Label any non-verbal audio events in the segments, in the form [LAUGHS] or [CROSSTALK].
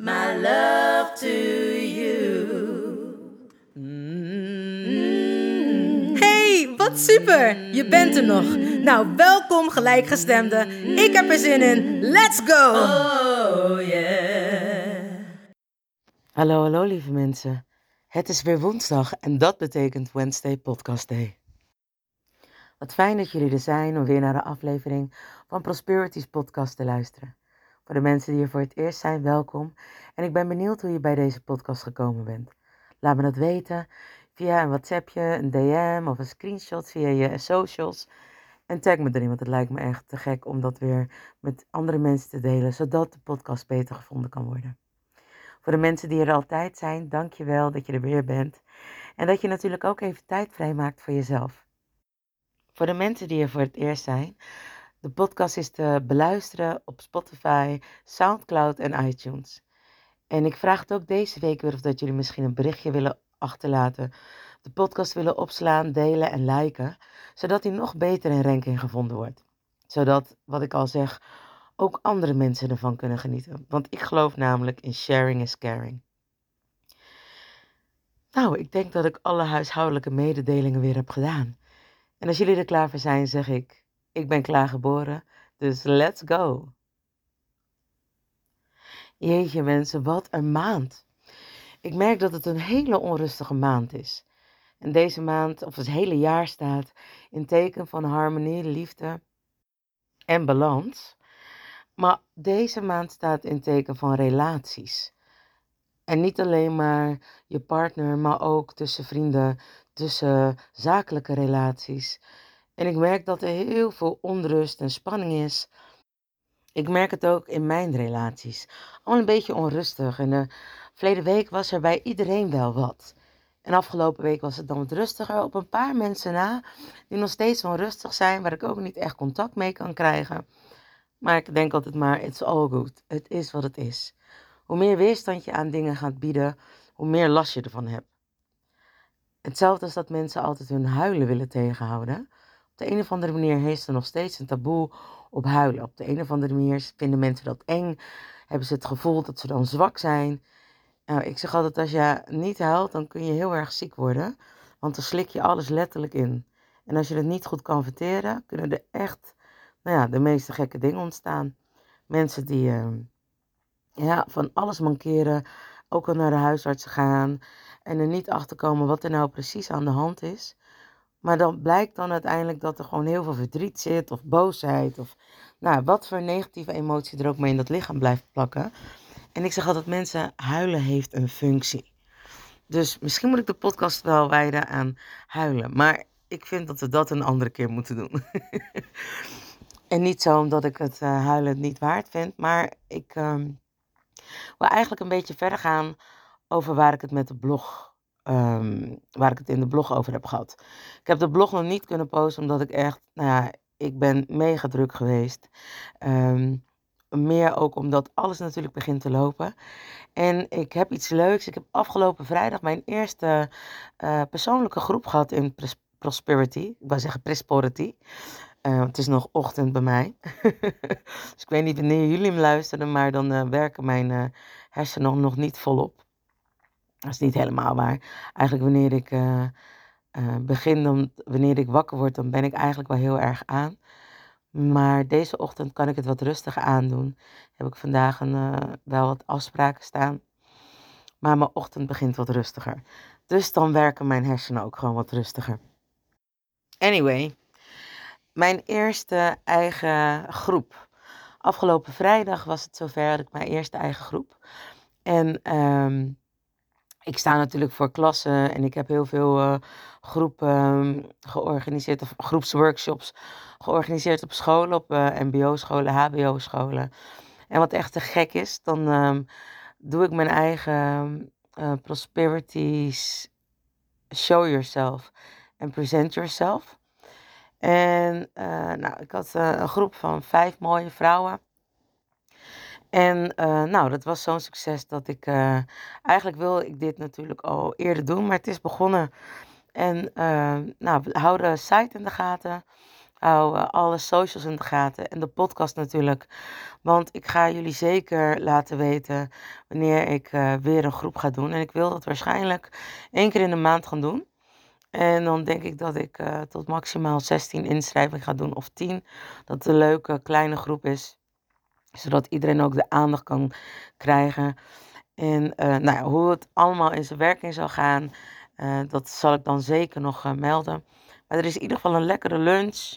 my love to you. Hey, wat super! Je bent er nog. Nou, welkom gelijkgestemde. Ik heb er zin in. Let's go! Oh yeah. Hallo, hallo lieve mensen. Het is weer woensdag en dat betekent Wednesday Podcast Day. Wat fijn dat jullie er zijn om weer naar de aflevering van Prosperities podcast te luisteren. Voor de mensen die er voor het eerst zijn, welkom. En ik ben benieuwd hoe je bij deze podcast gekomen bent. Laat me dat weten via een WhatsAppje, een DM of een screenshot via je socials. En tag me erin, want het lijkt me echt te gek om dat weer met andere mensen te delen, zodat de podcast beter gevonden kan worden. Voor de mensen die er altijd zijn, dank je wel dat je er weer bent. En dat je natuurlijk ook even tijd vrijmaakt voor jezelf. Voor de mensen die er voor het eerst zijn, de podcast is te beluisteren op Spotify, SoundCloud en iTunes. En ik vraag het ook deze week weer of dat jullie misschien een berichtje willen achterlaten. De podcast willen opslaan, delen en liken. Zodat hij nog beter in ranking gevonden wordt. Zodat, wat ik al zeg, ook andere mensen ervan kunnen genieten. Want ik geloof namelijk in sharing is caring. Nou, ik denk dat ik alle huishoudelijke mededelingen weer heb gedaan. En als jullie er klaar voor zijn, zeg ik, ik ben klaar geboren, dus let's go. Jeetje mensen, wat een maand. Ik merk dat het een hele onrustige maand is. En deze maand, of het hele jaar staat in teken van harmonie, liefde en balans. Maar deze maand staat in teken van relaties. En niet alleen maar je partner, maar ook tussen vrienden, tussen zakelijke relaties. En ik merk dat er heel veel onrust en spanning is. Ik merk het ook in mijn relaties. Allemaal een beetje onrustig. En de verleden week was er bij iedereen wel wat. En afgelopen week was het dan wat rustiger. Op een paar mensen na, die nog steeds onrustig zijn, waar ik ook niet echt contact mee kan krijgen. Maar ik denk altijd maar, it's all good. Het is wat het is. Hoe meer weerstand je aan dingen gaat bieden, hoe meer last je ervan hebt. Hetzelfde als dat mensen altijd hun huilen willen tegenhouden. De een of andere manier heeft er nog steeds een taboe op huilen. Op de een of andere manier vinden mensen dat eng. Hebben ze het gevoel dat ze dan zwak zijn. Nou, ik zeg altijd, als je niet huilt, dan kun je heel erg ziek worden. Want dan slik je alles letterlijk in. En als je het niet goed kan verteren, kunnen er echt nou ja, de meeste gekke dingen ontstaan. Mensen die uh, ja, van alles mankeren, ook al naar de huisarts gaan en er niet achter komen wat er nou precies aan de hand is. Maar dan blijkt dan uiteindelijk dat er gewoon heel veel verdriet zit of boosheid of nou, wat voor negatieve emotie er ook mee in dat lichaam blijft plakken. En ik zeg altijd mensen, huilen heeft een functie. Dus misschien moet ik de podcast wel wijden aan huilen. Maar ik vind dat we dat een andere keer moeten doen. [LAUGHS] en niet zo omdat ik het uh, huilen niet waard vind. Maar ik um, wil eigenlijk een beetje verder gaan over waar ik het met de blog um, waar ik het in de blog over heb gehad. Ik heb de blog nog niet kunnen posten omdat ik echt, nou ja, ik ben mega druk geweest. Um, meer ook omdat alles natuurlijk begint te lopen. En ik heb iets leuks. Ik heb afgelopen vrijdag mijn eerste uh, persoonlijke groep gehad in Prosperity. Ik wou zeggen Prosperity. Uh, het is nog ochtend bij mij. [LAUGHS] dus ik weet niet wanneer jullie hem luisteren, maar dan uh, werken mijn hersenen nog, nog niet volop. Dat is niet helemaal waar. Eigenlijk wanneer ik uh, uh, begin, dan, wanneer ik wakker word, dan ben ik eigenlijk wel heel erg aan. Maar deze ochtend kan ik het wat rustiger aandoen. Heb ik vandaag een, uh, wel wat afspraken staan. maar mijn ochtend begint wat rustiger. Dus dan werken mijn hersenen ook gewoon wat rustiger. Anyway, mijn eerste eigen groep. Afgelopen vrijdag was het zover dat ik mijn eerste eigen groep. En ehm, ik sta natuurlijk voor klassen en ik heb heel veel uh, groepen ehm, georganiseerd, of groepsworkshops georganiseerd op scholen, op uh, MBO-scholen, HBO-scholen. En wat echt te gek is, dan um, doe ik mijn eigen uh, Prosperities Show Yourself en Present Yourself. En nou, ik had een groep van vijf mooie vrouwen. En uh, nou, dat was zo'n succes dat ik. Uh, eigenlijk wil ik dit natuurlijk al eerder doen, maar het is begonnen. En uh, nou, hou de site in de gaten. Hou alle socials in de gaten. En de podcast natuurlijk. Want ik ga jullie zeker laten weten wanneer ik weer een groep ga doen. En ik wil dat waarschijnlijk één keer in de maand gaan doen. En dan denk ik dat ik tot maximaal 16 inschrijvingen ga doen of 10. Dat het een leuke kleine groep is zodat iedereen ook de aandacht kan krijgen. En uh, nou ja, hoe het allemaal in zijn werking zal gaan, uh, dat zal ik dan zeker nog uh, melden. Maar er is in ieder geval een lekkere lunch.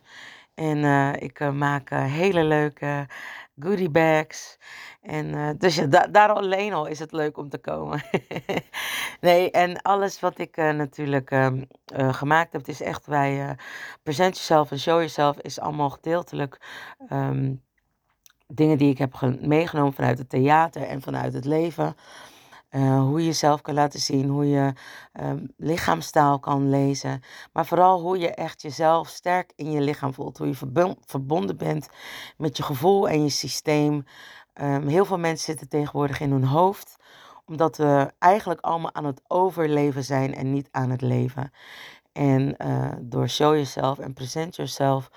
En ik maak hele leuke goodie bags. En dus ja, da daar alleen al is het leuk om te komen. [LAUGHS] nee, en alles wat ik natuurlijk ehm, gemaakt heb, is echt bij Present Yourself en Show Yourself, is allemaal gedeeltelijk. Um, dingen die ik heb meegenomen vanuit het theater en vanuit het leven. Uh, hoe je jezelf kan laten zien, hoe je um, lichaamstaal kan lezen. Maar vooral hoe je echt jezelf sterk in je lichaam voelt. Hoe je verbonden bent met je gevoel en je systeem. Um, heel veel mensen zitten tegenwoordig in hun hoofd. Omdat we eigenlijk allemaal aan het overleven zijn en niet aan het leven. En uh, door show yourself en present yourself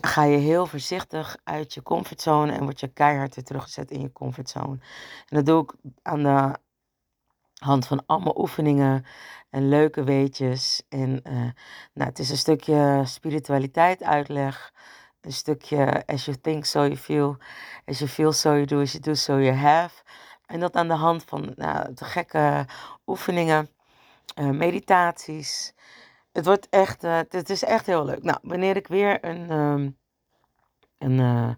ga je heel voorzichtig uit je comfortzone en word je keihard weer teruggezet in je comfortzone. En dat doe ik aan de hand van allemaal oefeningen en leuke weetjes. En uh, nou, het is een stukje spiritualiteit uitleg. Een stukje as you think, so you feel. As you feel, so you do. As you do, so you have. En dat aan de hand van nou, de gekke oefeningen, uh, meditaties. Het wordt echt, uh, het is echt heel leuk. Nou, wanneer ik weer een, um, een, uh,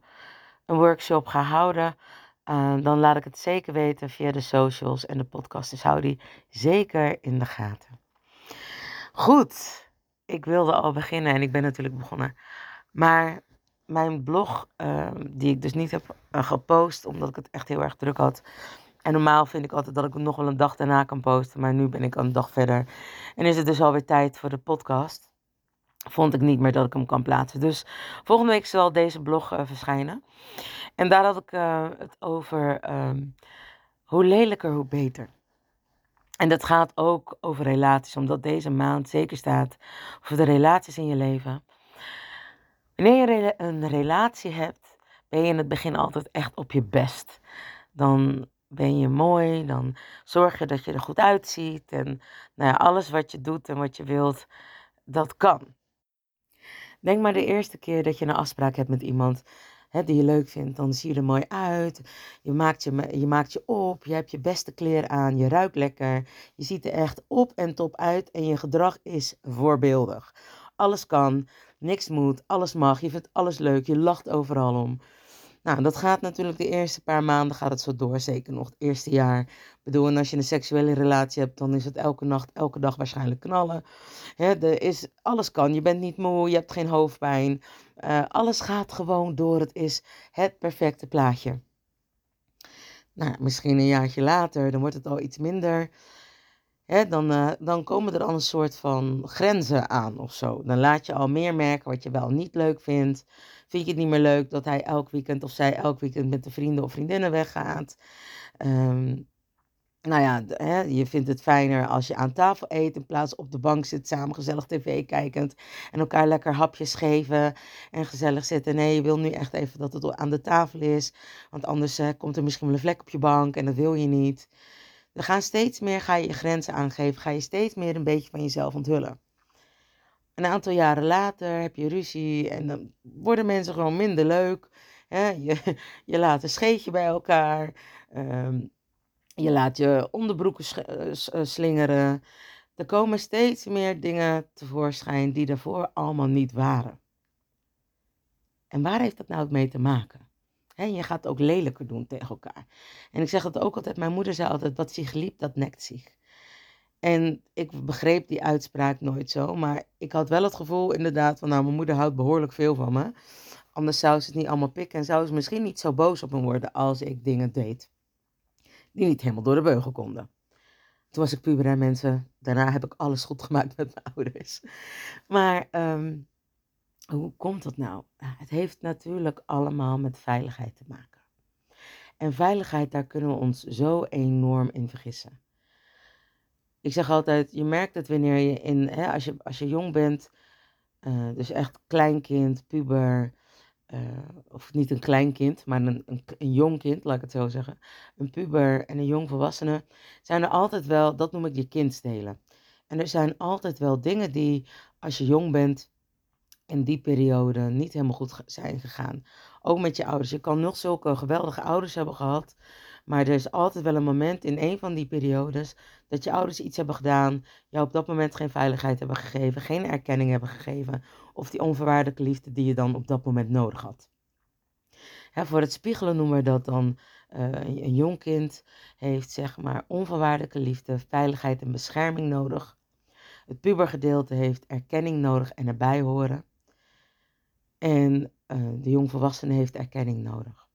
een workshop ga houden, uh, dan laat ik het zeker weten via de socials en de podcast. Dus hou die zeker in de gaten. Goed, ik wilde al beginnen en ik ben natuurlijk begonnen. Maar mijn blog, ehm, die ik dus niet heb gepost, omdat ik het echt heel erg druk had en normaal vind ik altijd dat ik nog wel een dag daarna kan posten. Maar nu ben ik een dag verder. En is het dus alweer tijd voor de podcast. Vond ik niet meer dat ik hem kan plaatsen. Dus volgende week zal deze blog uh, verschijnen. En daar had ik uh, het over um, hoe lelijker, hoe beter. En dat gaat ook over relaties, omdat deze maand zeker staat voor de relaties in je leven. Wanneer je een relatie hebt, ben je in het begin altijd echt op je best. Dan ben je mooi, dan zorg je dat je er goed uitziet. En nou ja, alles wat je doet en wat je wilt, dat kan. Denk maar de eerste keer dat je een afspraak hebt met iemand hè, die je leuk vindt, dan zie je er mooi uit. Je maakt je, je maakt je op, je hebt je beste kleren aan, je ruikt lekker. Je ziet er echt op en top uit en je gedrag is voorbeeldig. Alles kan, niks moet, alles mag, je vindt alles leuk, je lacht overal om. Nou, dat gaat natuurlijk de eerste paar maanden gaat het zo door, zeker nog het eerste jaar. Ik bedoel, als je een seksuele relatie hebt, dan is het elke nacht, elke dag waarschijnlijk knallen. Hè, er is, alles kan, je bent niet moe, je hebt geen hoofdpijn. Uh, alles gaat gewoon door, het is het perfecte plaatje. Nou, misschien een jaartje later, dan wordt het al iets minder. Hè, dan, uh, dan komen er al een soort van grenzen aan of zo. Dan laat je al meer merken wat je wel niet leuk vindt. Vind je het niet meer leuk dat hij elk weekend of zij elk weekend met de vrienden of vriendinnen weggaat? Um, nou ja, hè, je vindt het fijner als je aan tafel eet in plaats op de bank zit samen gezellig tv kijkend en elkaar lekker hapjes geven en gezellig zitten. Nee, je wil nu echt even dat het aan de tafel is, want anders uh, komt er misschien wel een vlek op je bank en dat wil je niet. Er gaan steeds meer, ga je je grenzen aangeven, ga je steeds meer een beetje van jezelf onthullen. Een aantal jaren later heb je ruzie en dan worden mensen gewoon minder leuk. Je, [LAUGHS] je laat een scheetje bij elkaar. Um, Je laat je onderbroeken slingeren. Er komen steeds meer dingen tevoorschijn die daarvoor allemaal niet waren. En waar heeft dat nou mee te maken? Je gaat ook lelijker doen tegen elkaar. En ik zeg het ook altijd, mijn moeder zei altijd, wat zich liep, dat nekt zich. En ik begreep die uitspraak nooit zo, maar ik had wel het gevoel inderdaad van, nou, mijn moeder houdt behoorlijk veel van me. Anders zou ze het niet allemaal pikken en zou ze misschien niet zo boos op me worden als ik dingen deed die niet helemaal door de beugel konden. Toen was ik puber en mensen. Daarna heb ik alles goed gemaakt met mijn ouders. Maar ehm, hoe komt dat nou? Het heeft natuurlijk allemaal met veiligheid te maken. En veiligheid, daar kunnen we ons zo enorm in vergissen. Ik zeg altijd, je merkt het wanneer je in, hè, als, je, als je jong bent, uh, dus echt kleinkind, puber, uh, of niet een kleinkind, maar een, een, een, jong kind, laat ik het zo zeggen. Een puber en een jong volwassene, zijn er altijd wel, dat noem ik je kindstelen. En er zijn altijd wel dingen die, als je jong bent, in die periode niet helemaal goed zijn gegaan. Ook met je ouders. Je kan nog zulke geweldige ouders hebben gehad. Maar er is altijd wel een moment in een van die periodes dat je ouders iets hebben gedaan, jou op dat moment geen veiligheid hebben gegeven, geen erkenning hebben gegeven, of die onvoorwaardelijke liefde die je dan op dat moment nodig had. voor het spiegelen noemen we dat dan uh, een jong kind heeft zeg maar onvoorwaardelijke liefde, veiligheid en bescherming nodig. Het pubergedeelte heeft erkenning nodig en erbij horen. En uh, de jongvolwassene heeft erkenning nodig.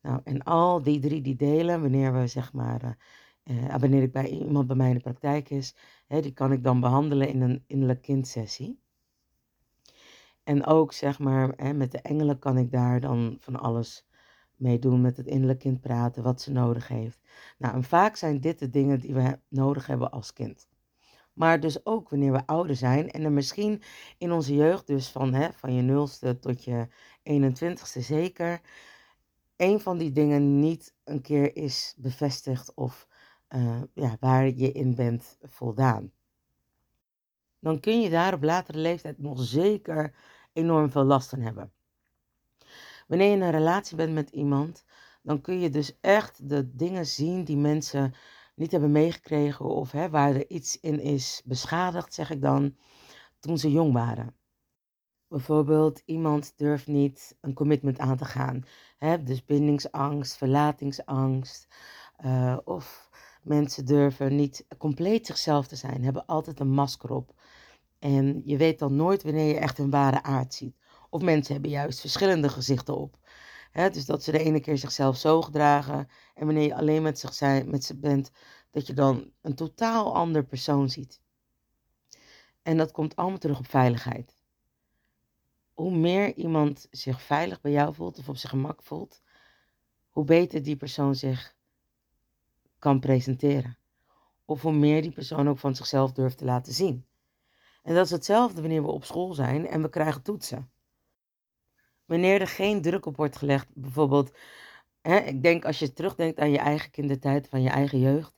Nou, en al die drie die delen, wanneer we zeg maar, uh, ik bij iemand bij mij in de praktijk is, hè, die kan ik dan behandelen in een innerlijk kindsessie. En ook zeg maar, hè, met de engelen kan ik daar dan van alles mee doen, met het innerlijk kind praten, wat ze nodig heeft. Nou, en vaak zijn dit de dingen die we nodig hebben als kind. Maar dus ook wanneer we ouder zijn en er misschien in onze jeugd, dus van, hè, van je nulste tot je 21ste zeker, een van die dingen niet een keer is bevestigd of uh, ja, waar je in bent voldaan. Dan kun je daar op latere leeftijd nog zeker enorm veel last van hebben. Wanneer je in een relatie bent met iemand, dan kun je dus echt de dingen zien die mensen niet hebben meegekregen of hè, waar er iets in is beschadigd, zeg ik dan, toen ze jong waren. Bijvoorbeeld, iemand durft niet een commitment aan te gaan. Hè? Dus bindingsangst, verlatingsangst. Uh, of mensen durven niet compleet zichzelf te zijn, hebben altijd een masker op. En je weet dan nooit wanneer je echt hun ware aard ziet. Of mensen hebben juist verschillende gezichten op. Dus dat ze de ene keer zichzelf zo gedragen. En wanneer je alleen met, zich zijn, met ze bent, dat je dan een totaal ander persoon ziet. En dat komt allemaal terug op veiligheid hoe meer iemand zich veilig bij jou voelt of op zijn gemak voelt, hoe beter die persoon zich kan presenteren. Of hoe meer die persoon ook van zichzelf durft te laten zien. En dat is hetzelfde wanneer we op school zijn en we krijgen toetsen. Wanneer er geen druk op wordt gelegd, bijvoorbeeld, hè, ik denk als je terugdenkt aan je eigen kindertijd, van je eigen jeugd,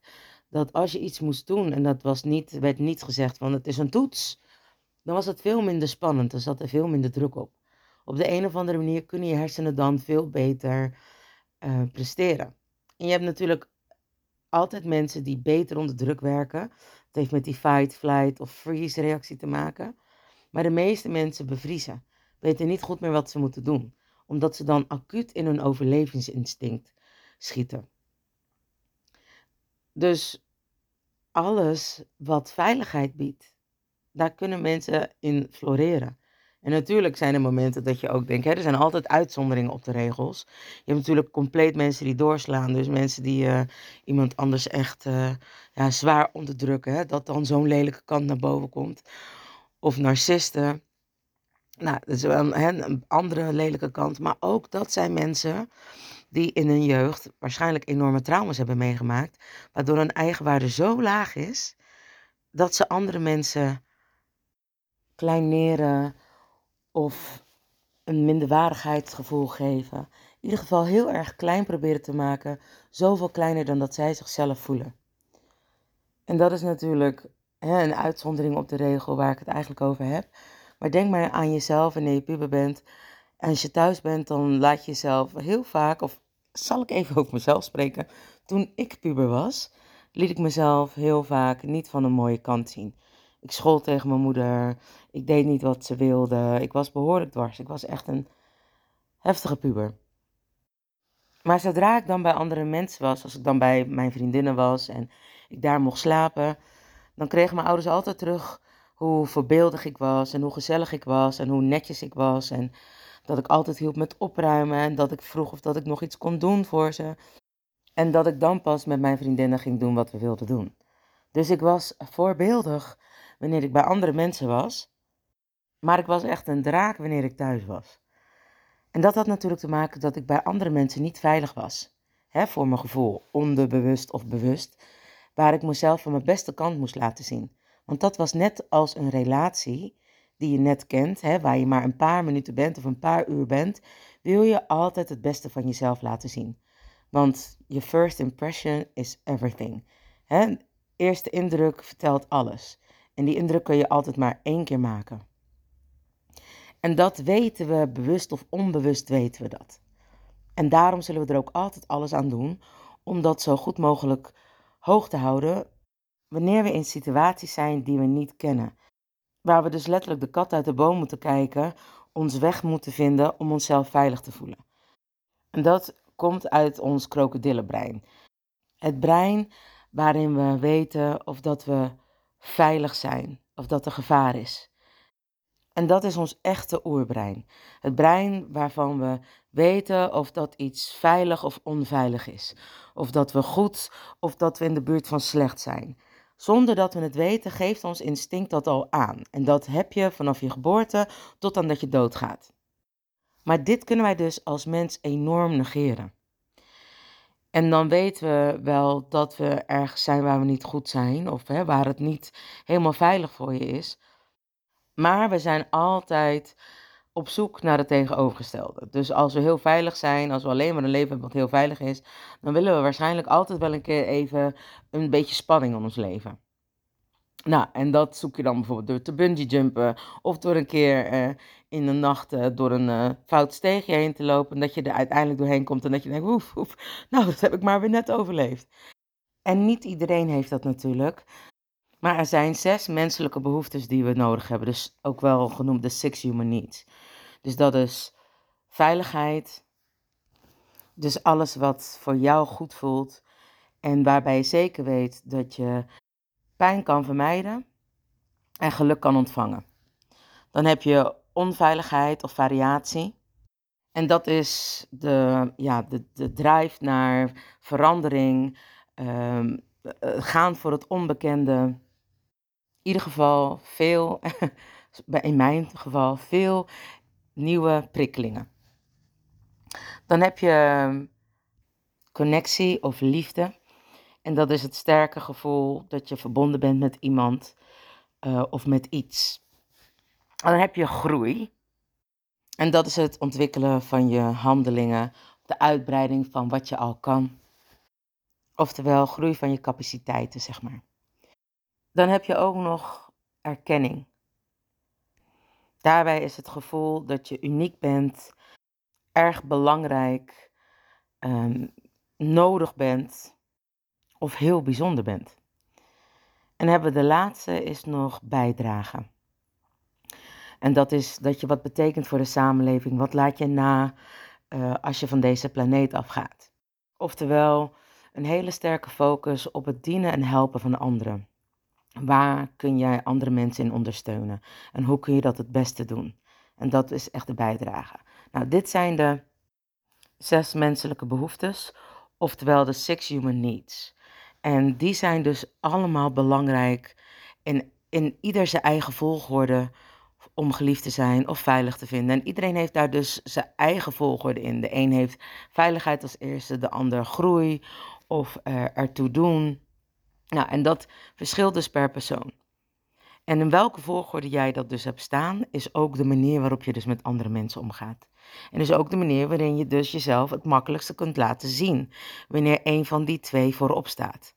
dat als je iets moest doen en dat was niet, werd niet gezegd van het is een toets, dan was het veel minder spannend. Er zat er veel minder druk op. Op de een of andere manier kunnen je hersenen dan veel beter uh, presteren. En je hebt natuurlijk altijd mensen die beter onder druk werken. Het heeft met die fight, flight of freeze reactie te maken. Maar de meeste mensen bevriezen. Weten niet goed meer wat ze moeten doen. Omdat ze dan acuut in hun overlevingsinstinct schieten. Dus alles wat veiligheid biedt, daar kunnen mensen in floreren. En natuurlijk zijn er momenten dat je ook denkt, hè, er zijn altijd uitzonderingen op de regels. Je hebt natuurlijk compleet mensen die doorslaan, dus mensen die uh, iemand anders echt uh, ja, zwaar onderdrukken, hè, dat dan zo'n lelijke kant naar boven komt. Of narcisten. Nou, dat is wel een, andere lelijke kant, maar ook dat zijn mensen die in hun jeugd waarschijnlijk enorme trauma's hebben meegemaakt, waardoor hun eigenwaarde zo laag is dat ze andere mensen kleineren of een minderwaardigheidsgevoel geven. In ieder geval heel erg klein proberen te maken, zoveel kleiner dan dat zij zichzelf voelen. En dat is natuurlijk hè, een uitzondering op de regel waar ik het eigenlijk over heb. Maar denk maar aan jezelf wanneer je puber bent. En als je thuis bent, dan laat je jezelf heel vaak, of zal ik even over mezelf spreken, Toen ik puber was, liet ik mezelf heel vaak niet van een mooie kant zien. Ik schold tegen mijn moeder, ik deed niet wat ze wilde, ik was behoorlijk dwars. Ik was echt een heftige puber. Maar zodra ik dan bij andere mensen was, als ik dan bij mijn vriendinnen was en ik daar mocht slapen, dan kregen mijn ouders altijd terug hoe voorbeeldig ik was en hoe gezellig ik was en hoe netjes ik was. En dat ik altijd hielp met opruimen en dat ik vroeg of dat ik nog iets kon doen voor ze. En dat ik dan pas met mijn vriendinnen ging doen wat we wilden doen. Dus ik was voorbeeldig wanneer ik bij andere mensen was. Maar ik was echt een draak wanneer ik thuis was. En dat had natuurlijk te maken dat ik bij andere mensen niet veilig was. Hè, voor mijn gevoel, onderbewust of bewust. Waar ik mezelf van mijn beste kant moest laten zien. Want dat was net als een relatie die je net kent, hè, waar je maar een paar minuten bent of een paar uur bent, wil je altijd het beste van jezelf laten zien. Want je first impression is everything. Hè? Eerste indruk vertelt alles. En die indruk kun je altijd maar één keer maken. En dat weten we, bewust of onbewust weten we dat. En daarom zullen we er ook altijd alles aan doen om dat zo goed mogelijk hoog te houden wanneer we in situaties zijn die we niet kennen. Waar we dus letterlijk de kat uit de boom moeten kijken, ons weg moeten vinden om onszelf veilig te voelen. En dat komt uit ons krokodillenbrein. Het brein waarin we weten of dat we veilig zijn, of dat er gevaar is. En dat is ons echte oerbrein. Het brein waarvan we weten of dat iets veilig of onveilig is. Of dat we goed of dat we in de buurt van slecht zijn. Zonder dat we het weten, geeft ons instinct dat al aan. En dat heb je vanaf je geboorte tot aan dat je doodgaat. Maar dit kunnen wij dus als mens enorm negeren. En dan weten we wel dat we ergens zijn waar we niet goed zijn, of hè, waar het niet helemaal veilig voor je is. Maar we zijn altijd op zoek naar het tegenovergestelde. Dus als we heel veilig zijn, als we alleen maar een leven hebben wat heel veilig is, dan willen we waarschijnlijk altijd wel een keer even een beetje spanning in ons leven. Nou, en dat zoek je dan bijvoorbeeld door te bungee jumpen of door een keer uh, in de nacht uh, door een uh, fout steegje heen te lopen. En dat je er uiteindelijk doorheen komt en dat je denkt, oef, oef, nou dat heb ik maar weer net overleefd. En niet iedereen heeft dat natuurlijk. Maar er zijn zes menselijke behoeftes die we nodig hebben. Dus ook wel genoemd de six human needs. Dus dat is veiligheid. Dus alles wat voor jou goed voelt. En waarbij je zeker weet dat je pijn kan vermijden en geluk kan ontvangen. Dan heb je onveiligheid of variatie. En dat is de, ja, de, de drive naar verandering, um, gaan voor het onbekende. Ieder geval veel, [LAUGHS] in mijn geval, veel nieuwe prikkelingen. Dan heb je ehm, connectie of liefde. En dat is het sterke gevoel dat je verbonden bent met iemand uh, of met iets. dan heb je groei. En dat is het ontwikkelen van je handelingen, de uitbreiding van wat je al kan. Oftewel groei van je capaciteiten, zeg maar. Dan heb je ook nog erkenning. Daarbij is het gevoel dat je uniek bent, erg belangrijk, um, nodig bent of heel bijzonder bent. En hebben we de laatste is nog bijdragen. En dat is dat je wat betekent voor de samenleving. Wat laat je na uh, als je van deze planeet afgaat? Oftewel, een hele sterke focus op het dienen en helpen van anderen. Waar kun jij andere mensen in ondersteunen? En hoe kun je dat het beste doen? En dat is echt de bijdrage. Nou, dit zijn de zes menselijke behoeftes, oftewel de six human needs. En die zijn dus allemaal belangrijk in, in ieder zijn eigen volgorde om geliefd te zijn of veilig te vinden. En iedereen heeft daar dus zijn eigen volgorde in. De een heeft veiligheid als eerste, de ander groei of er, ertoe doen. Nou, en dat verschilt dus per persoon. En in welke volgorde jij dat dus hebt staan, is ook de manier waarop je dus met andere mensen omgaat. En is ook de manier waarin je dus jezelf het makkelijkste kunt laten zien, wanneer een van die twee voorop staat.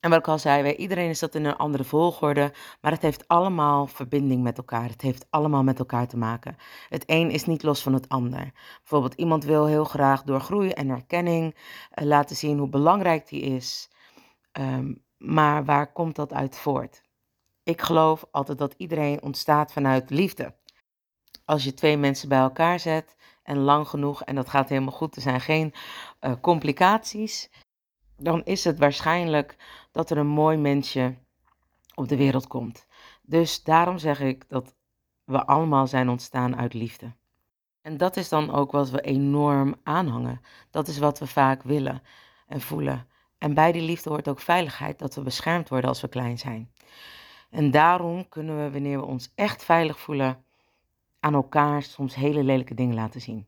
En wat ik al zei, bij iedereen is dat in een andere volgorde, maar het heeft allemaal verbinding met elkaar. Het heeft allemaal met elkaar te maken. Het een is niet los van het ander. Bijvoorbeeld iemand wil heel graag door groei en erkenning uh, laten zien hoe belangrijk die is. Um, maar waar komt dat uit voort? Ik geloof altijd dat iedereen ontstaat vanuit liefde. Als je twee mensen bij elkaar zet en lang genoeg, en dat gaat helemaal goed, er zijn geen uh, complicaties, dan is het waarschijnlijk dat er een mooi mensje op de wereld komt. Dus daarom zeg ik dat we allemaal zijn ontstaan uit liefde. En dat is dan ook wat we enorm aanhangen. Dat is wat we vaak willen en voelen. En bij die liefde hoort ook veiligheid, dat we beschermd worden als we klein zijn. En daarom kunnen we, wanneer we ons echt veilig voelen, aan elkaar soms hele lelijke dingen laten zien.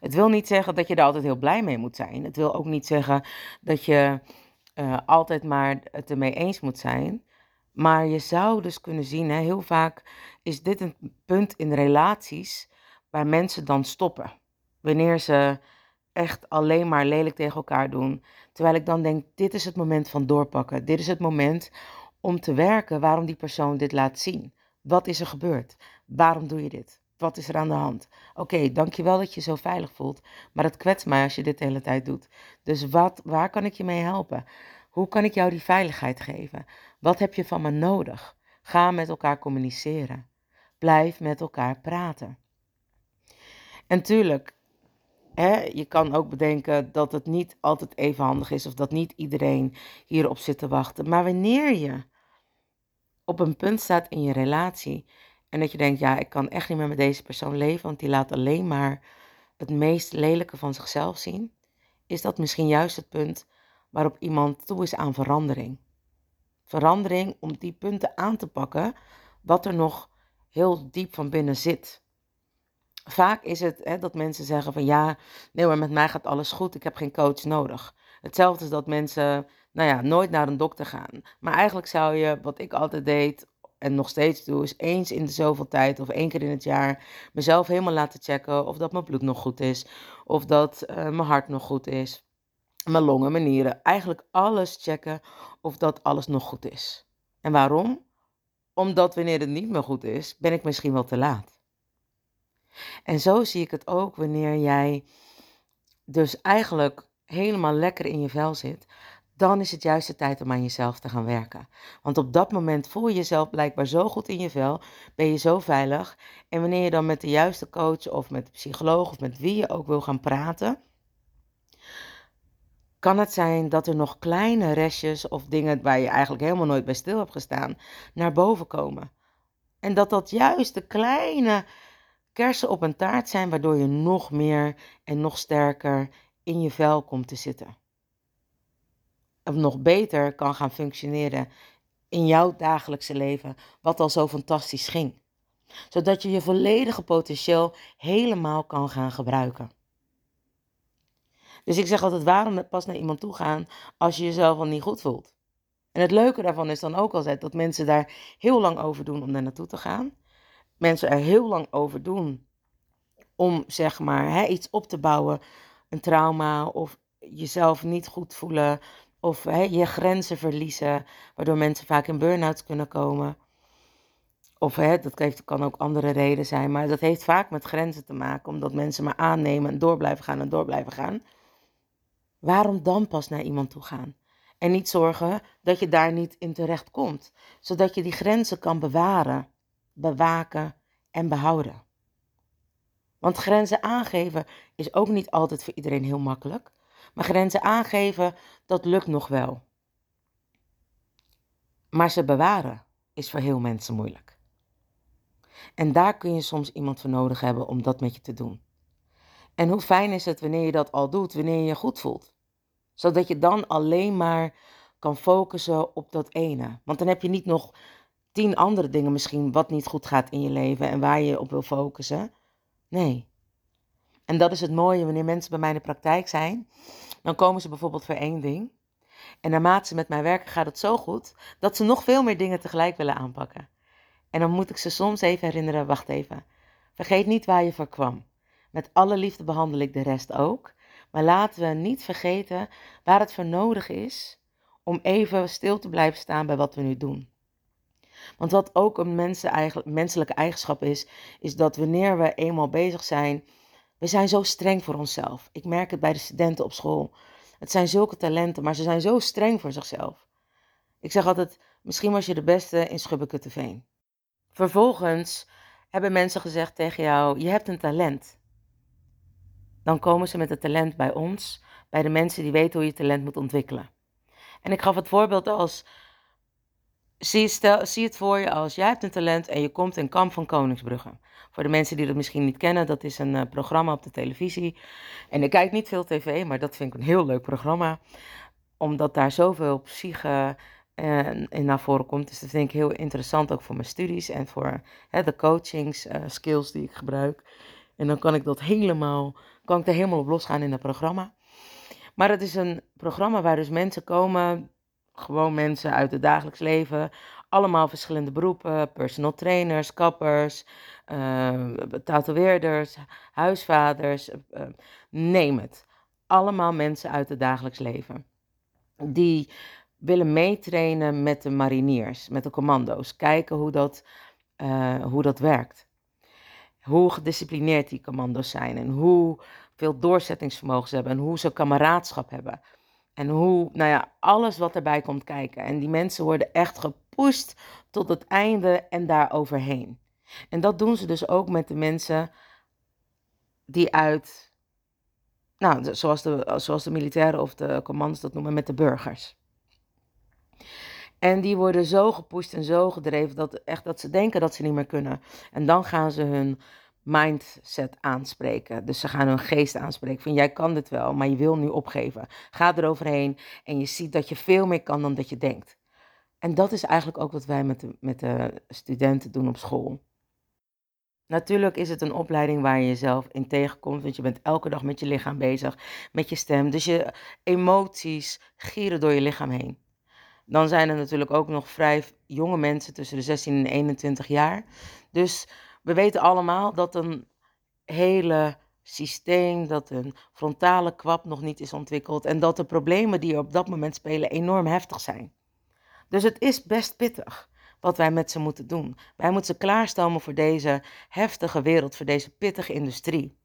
Het wil niet zeggen dat je er altijd heel blij mee moet zijn. Het wil ook niet zeggen dat je uh, altijd maar het ermee eens moet zijn. Maar je zou dus kunnen zien, hè, heel vaak is dit een punt in relaties waar mensen dan stoppen. Wanneer ze echt alleen maar lelijk tegen elkaar doen. Terwijl ik dan denk, dit is het moment van doorpakken. Dit is het moment om te werken waarom die persoon dit laat zien. Wat is er gebeurd? Waarom doe je dit? Wat is er aan de hand? Oké, okay, dankjewel dat je zo veilig voelt, maar het kwetst mij als je dit de hele tijd doet. Dus wat, waar kan ik je mee helpen? Hoe kan ik jou die veiligheid geven? Wat heb je van me nodig? Ga met elkaar communiceren. Blijf met elkaar praten. En tuurlijk, je kan ook bedenken dat het niet altijd even handig is of dat niet iedereen hierop zit te wachten. Maar wanneer je op een punt staat in je relatie en dat je denkt, ja, ik kan echt niet meer met deze persoon leven, want die laat alleen maar het meest lelijke van zichzelf zien, is dat misschien juist het punt waarop iemand toe is aan verandering. Verandering om die punten aan te pakken wat er nog heel diep van binnen zit. Vaak is het hè, dat mensen zeggen van ja, nee maar met mij gaat alles goed, ik heb geen coach nodig. Hetzelfde is dat mensen, nou ja, nooit naar een dokter gaan. Maar eigenlijk zou je, wat ik altijd deed, en nog steeds doe, eens in de zoveel tijd of één keer in het jaar mezelf helemaal laten checken of dat mijn bloed nog goed is, of dat uh, mijn hart nog goed is, mijn longen, mijn nieren. Eigenlijk alles checken of dat alles nog goed is. En waarom? Omdat wanneer het niet meer goed is, ben ik misschien wel te laat. En zo zie ik het ook wanneer jij dus eigenlijk helemaal lekker in je vel zit, dan is het juist de tijd om aan jezelf te gaan werken. Want op dat moment voel je jezelf blijkbaar zo goed in je vel, ben je zo veilig. En wanneer je dan met de juiste coach of met de psycholoog of met wie je ook wil gaan praten, kan het zijn dat er nog kleine restjes of dingen waar je eigenlijk helemaal nooit bij stil hebt gestaan, naar boven komen. En dat dat juist de kleine kersen op een taart zijn, waardoor je nog meer en nog sterker in je vel komt te zitten of nog beter kan gaan functioneren in jouw dagelijkse leven, wat al zo fantastisch ging. Zodat je je volledige potentieel helemaal kan gaan gebruiken. Dus ik zeg altijd, waarom pas naar iemand toe gaan als je jezelf al niet goed voelt? En het leuke daarvan is dan ook altijd dat mensen daar heel lang over doen om daar naartoe te gaan. Mensen er heel lang over doen om zeg maar hè, iets op te bouwen, een trauma of jezelf niet goed voelen, of hè, je grenzen verliezen, waardoor mensen vaak in burn-out kunnen komen. Of hè, dat kan ook andere reden zijn, maar dat heeft vaak met grenzen te maken, omdat mensen maar aannemen en door blijven gaan en door blijven gaan. Waarom dan pas naar iemand toe gaan? En niet zorgen dat je daar niet in terecht komt, zodat je die grenzen kan bewaren, bewaken en behouden. Want grenzen aangeven is ook niet altijd voor iedereen heel makkelijk. Maar grenzen aangeven, dat lukt nog wel. Maar ze bewaren is voor heel mensen moeilijk. En daar kun je soms iemand voor nodig hebben om dat met je te doen. En hoe fijn is het wanneer je dat al doet, wanneer je je goed voelt. Zodat je dan alleen maar kan focussen op dat ene. Want dan heb je niet nog tien andere dingen misschien wat niet goed gaat in je leven en waar je op wil focussen. Nee, en dat is het mooie wanneer mensen bij mij in de praktijk zijn. Dan komen ze bijvoorbeeld voor één ding. En naarmate ze met mij werken gaat het zo goed dat ze nog veel meer dingen tegelijk willen aanpakken. En dan moet ik ze soms even herinneren, wacht even. Vergeet niet waar je voor kwam. Met alle liefde behandel ik de rest ook. Maar laten we niet vergeten waar het voor nodig is om even stil te blijven staan bij wat we nu doen. Want wat ook een mensen eigenlijk, menselijke eigenschap is, is dat wanneer we eenmaal bezig zijn, we zijn zo streng voor onszelf. Ik merk het bij de studenten op school. Het zijn zulke talenten, maar ze zijn zo streng voor zichzelf. Ik zeg altijd, misschien was je de beste in Schubbekutteveen. Vervolgens hebben mensen gezegd tegen jou, je hebt een talent. Dan komen ze met het talent bij ons, bij de mensen die weten hoe je talent moet ontwikkelen. En ik gaf het voorbeeld als, zie, stel, zie het voor je als, jij hebt een talent en je komt in Kamp van Koningsbrugge. Voor de mensen die dat misschien niet kennen, dat is een uh, programma op de televisie. En ik kijk niet veel tv, maar dat vind ik een heel leuk programma. Omdat daar zoveel psyche en, en naar voren komt. Dus dat vind ik heel interessant ook voor mijn studies en voor de coachings uh, skills die ik gebruik. En dan kan ik dat helemaal, kan ik er helemaal op losgaan in dat programma. Maar het is een programma waar dus mensen komen, gewoon mensen uit het dagelijks leven, allemaal verschillende beroepen, personal trainers, kappers, uh, tatoeëerders, huisvaders, uh, neem het. Allemaal mensen uit het dagelijks leven. Die willen meetrainen met de mariniers, met de commando's. Kijken hoe dat, uh, hoe dat werkt. Hoe gedisciplineerd die commando's zijn en hoe veel doorzettingsvermogen ze hebben en hoe ze kameraadschap hebben. En hoe, nou ja, alles wat erbij komt kijken. En die mensen worden echt gepusht tot het einde en daar overheen. En dat doen ze dus ook met de mensen die uit, nou, zoals de, zoals de militairen of de commando's dat noemen, met de burgers. En die worden zo gepusht en zo gedreven dat, echt, dat ze denken dat ze niet meer kunnen. En dan gaan ze hun mindset aanspreken. Dus ze gaan hun geest aanspreken van jij kan dit wel, maar je wil nu opgeven. Ga eroverheen en je ziet dat je veel meer kan dan dat je denkt. En dat is eigenlijk ook wat wij met de, met de studenten doen op school. Natuurlijk is het een opleiding waar je jezelf in tegenkomt, want je bent elke dag met je lichaam bezig, met je stem. Dus je emoties gieren door je lichaam heen. Dan zijn er natuurlijk ook nog vrij jonge mensen tussen de 16 en 21 jaar. Dus we weten allemaal dat een hele systeem, dat een frontale kwap nog niet is ontwikkeld en dat de problemen die er op dat moment spelen enorm heftig zijn. Dus het is best pittig wat wij met ze moeten doen. Wij moeten ze klaarstomen voor deze heftige wereld, voor deze pittige industrie.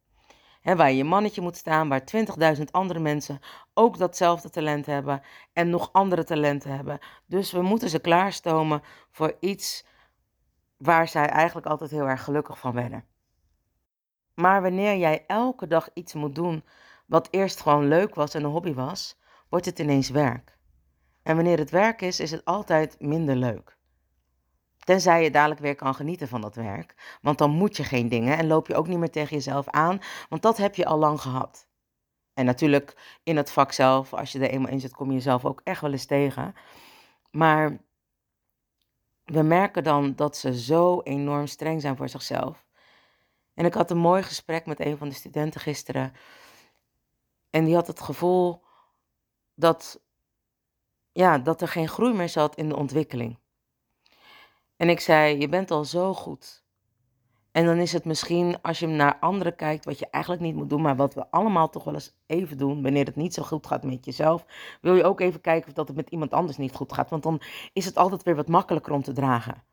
Waar je mannetje moet staan, waar 20.000 andere mensen ook datzelfde talent hebben en nog andere talenten hebben. Dus we moeten ze klaarstomen voor iets waar zij eigenlijk altijd heel erg gelukkig van werden. Maar wanneer jij elke dag iets moet doen wat eerst gewoon leuk was en een hobby was, wordt het ineens werk. En wanneer het werk is, is het altijd minder leuk. Tenzij je dadelijk weer kan genieten van dat werk. Want dan moet je geen dingen en loop je ook niet meer tegen jezelf aan. Want dat heb je al lang gehad. En natuurlijk in het vak zelf, als je er eenmaal in zit, kom je jezelf ook echt wel eens tegen. Maar we merken dan dat ze zo enorm streng zijn voor zichzelf. En ik had een mooi gesprek met een van de studenten gisteren. En die had het gevoel dat, ja, dat er geen groei meer zat in de ontwikkeling. En ik zei, je bent al zo goed. En dan is het misschien, als je naar anderen kijkt, wat je eigenlijk niet moet doen, maar wat we allemaal toch wel eens even doen, wanneer het niet zo goed gaat met jezelf, wil je ook even kijken of dat het met iemand anders niet goed gaat. Want dan is het altijd weer wat makkelijker om te dragen.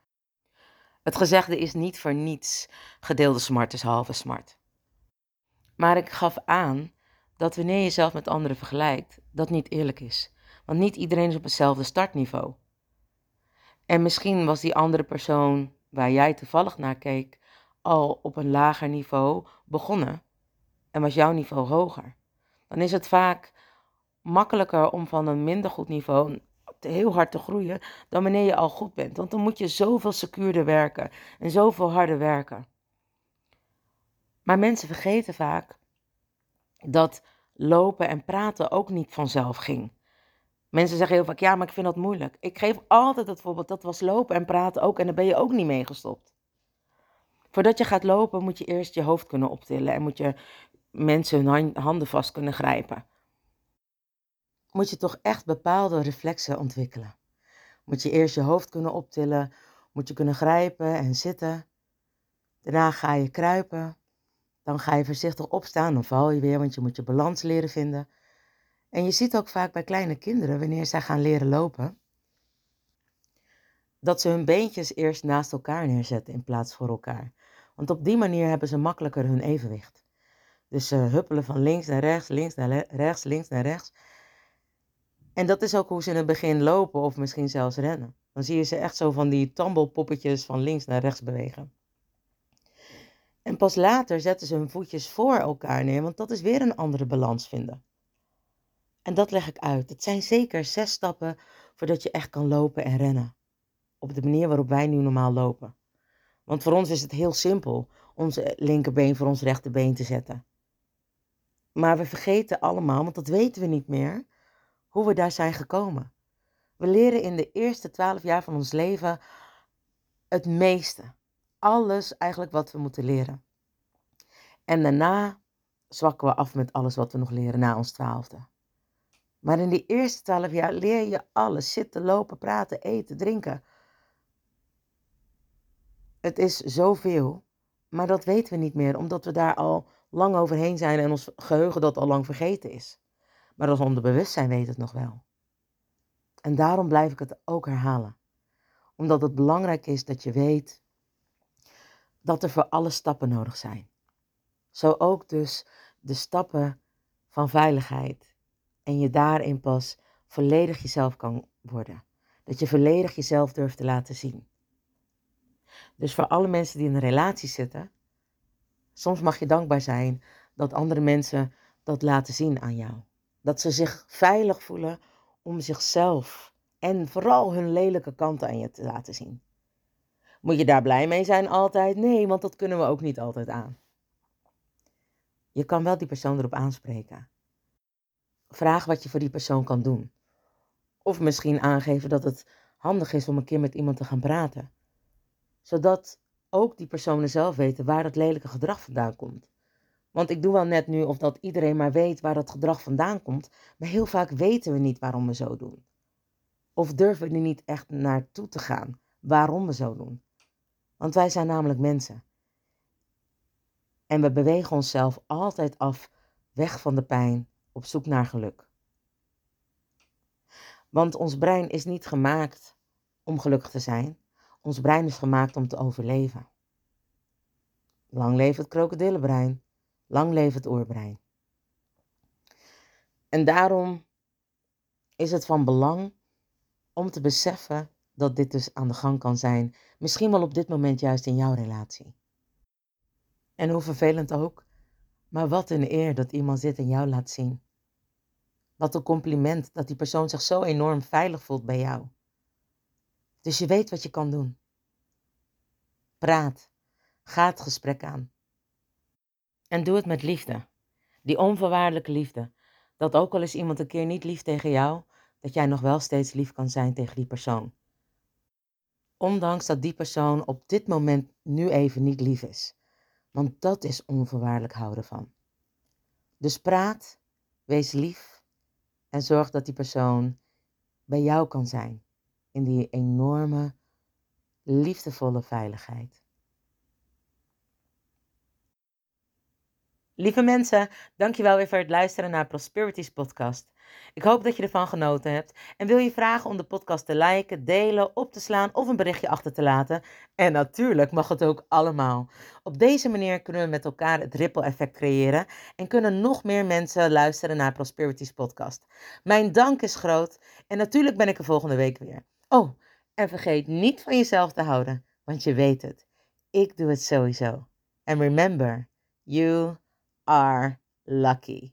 Het gezegde is niet voor niets, gedeelde smart is halve smart. Maar ik gaf aan dat wanneer je jezelf met anderen vergelijkt, dat niet eerlijk is. Want niet iedereen is op hetzelfde startniveau. En misschien was die andere persoon waar jij toevallig naar keek al op een lager niveau begonnen en was jouw niveau hoger. Dan is het vaak makkelijker om van een minder goed niveau heel hard te groeien dan wanneer je al goed bent. Want dan moet je zoveel secuurder werken en zoveel harder werken. Maar mensen vergeten vaak dat lopen en praten ook niet vanzelf ging. Mensen zeggen heel vaak, ja, maar ik vind dat moeilijk. Ik geef altijd het voorbeeld, dat was lopen en praten ook en daar ben je ook niet mee gestopt. Voordat je gaat lopen moet je eerst je hoofd kunnen optillen en moet je mensen hun handen vast kunnen grijpen. Moet je toch echt bepaalde reflexen ontwikkelen. Moet je eerst je hoofd kunnen optillen, moet je kunnen grijpen en zitten. Daarna ga je kruipen. Dan ga je voorzichtig opstaan, dan val je weer, want je moet je balans leren vinden. En je ziet ook vaak bij kleine kinderen, wanneer zij gaan leren lopen, dat ze hun beentjes eerst naast elkaar neerzetten in plaats voor elkaar. Want op die manier hebben ze makkelijker hun evenwicht. Dus ze huppelen van links naar rechts, links naar rechts, links naar rechts. En dat is ook hoe ze in het begin lopen of misschien zelfs rennen. Dan zie je ze echt zo van die tambelpoppetjes van links naar rechts bewegen. En pas later zetten ze hun voetjes voor elkaar neer, want dat is weer een andere balans vinden. En dat leg ik uit. Het zijn zeker zes stappen voordat je echt kan lopen en rennen. Op de manier waarop wij nu normaal lopen. Want voor ons is het heel simpel onze linkerbeen voor ons rechterbeen te zetten. Maar we vergeten allemaal, want dat weten we niet meer, hoe we daar zijn gekomen. We leren in de eerste twaalf jaar van ons leven het meeste. Alles eigenlijk wat we moeten leren. En daarna zwakken we af met alles wat we nog leren na ons twaalfde. Maar in die eerste twaalf jaar leer je alles. Zitten, lopen, praten, eten, drinken. Het is zoveel, maar dat weten we niet meer, omdat we daar al lang overheen zijn en ons geheugen dat al lang vergeten is. Maar ons onderbewustzijn weet het nog wel. En daarom blijf ik het ook herhalen. Omdat het belangrijk is dat je weet dat er voor alle stappen nodig zijn. Zo ook dus de stappen van veiligheid. En je daarin pas volledig jezelf kan worden. Dat je volledig jezelf durft te laten zien. Dus voor alle mensen die in een relatie zitten, soms mag je dankbaar zijn dat andere mensen dat laten zien aan jou. Dat ze zich veilig voelen om zichzelf en vooral hun lelijke kanten aan je te laten zien. Moet je daar blij mee zijn altijd? Nee, want dat kunnen we ook niet altijd aan. Je kan wel die persoon erop aanspreken. Vraag wat je voor die persoon kan doen. Of misschien aangeven dat het handig is om een keer met iemand te gaan praten. Zodat ook die personen zelf weten waar dat lelijke gedrag vandaan komt. Want ik doe wel net nu of dat iedereen maar weet waar dat gedrag vandaan komt, maar heel vaak weten we niet waarom we zo doen. Of durven we er niet echt naartoe te gaan waarom we zo doen. Want wij zijn namelijk mensen. En we bewegen onszelf altijd af, weg van de pijn, op zoek naar geluk. Want ons brein is niet gemaakt om gelukkig te zijn. Ons brein is gemaakt om te overleven. Lang leeft het krokodillenbrein. Lang leeft het oerbrein. En daarom is het van belang om te beseffen dat dit dus aan de gang kan zijn. Misschien wel op dit moment juist in jouw relatie. En hoe vervelend ook, maar wat een eer dat iemand dit in jou laat zien. Wat een compliment dat die persoon zich zo enorm veilig voelt bij jou. Dus je weet wat je kan doen. Praat. Ga het gesprek aan. En doe het met liefde. Die onvoorwaardelijke liefde. Dat ook al is iemand een keer niet lief tegen jou, dat jij nog wel steeds lief kan zijn tegen die persoon. Ondanks dat die persoon op dit moment nu even niet lief is. Want dat is onvoorwaardelijk houden van. Dus praat, wees lief en zorg dat die persoon bij jou kan zijn. In die enorme, liefdevolle veiligheid. Lieve mensen, dankjewel weer voor het luisteren naar Prosperities podcast. Ik hoop dat je ervan genoten hebt. En wil je vragen om de podcast te liken, delen, op te slaan of een berichtje achter te laten? En natuurlijk mag het ook allemaal. Op deze manier kunnen we met elkaar het ripple effect creëren en kunnen nog meer mensen luisteren naar Prosperities podcast. Mijn dank is groot en natuurlijk ben ik er volgende week weer. Oh, en vergeet niet van jezelf te houden, want je weet het. Ik doe het sowieso. And remember, you are lucky.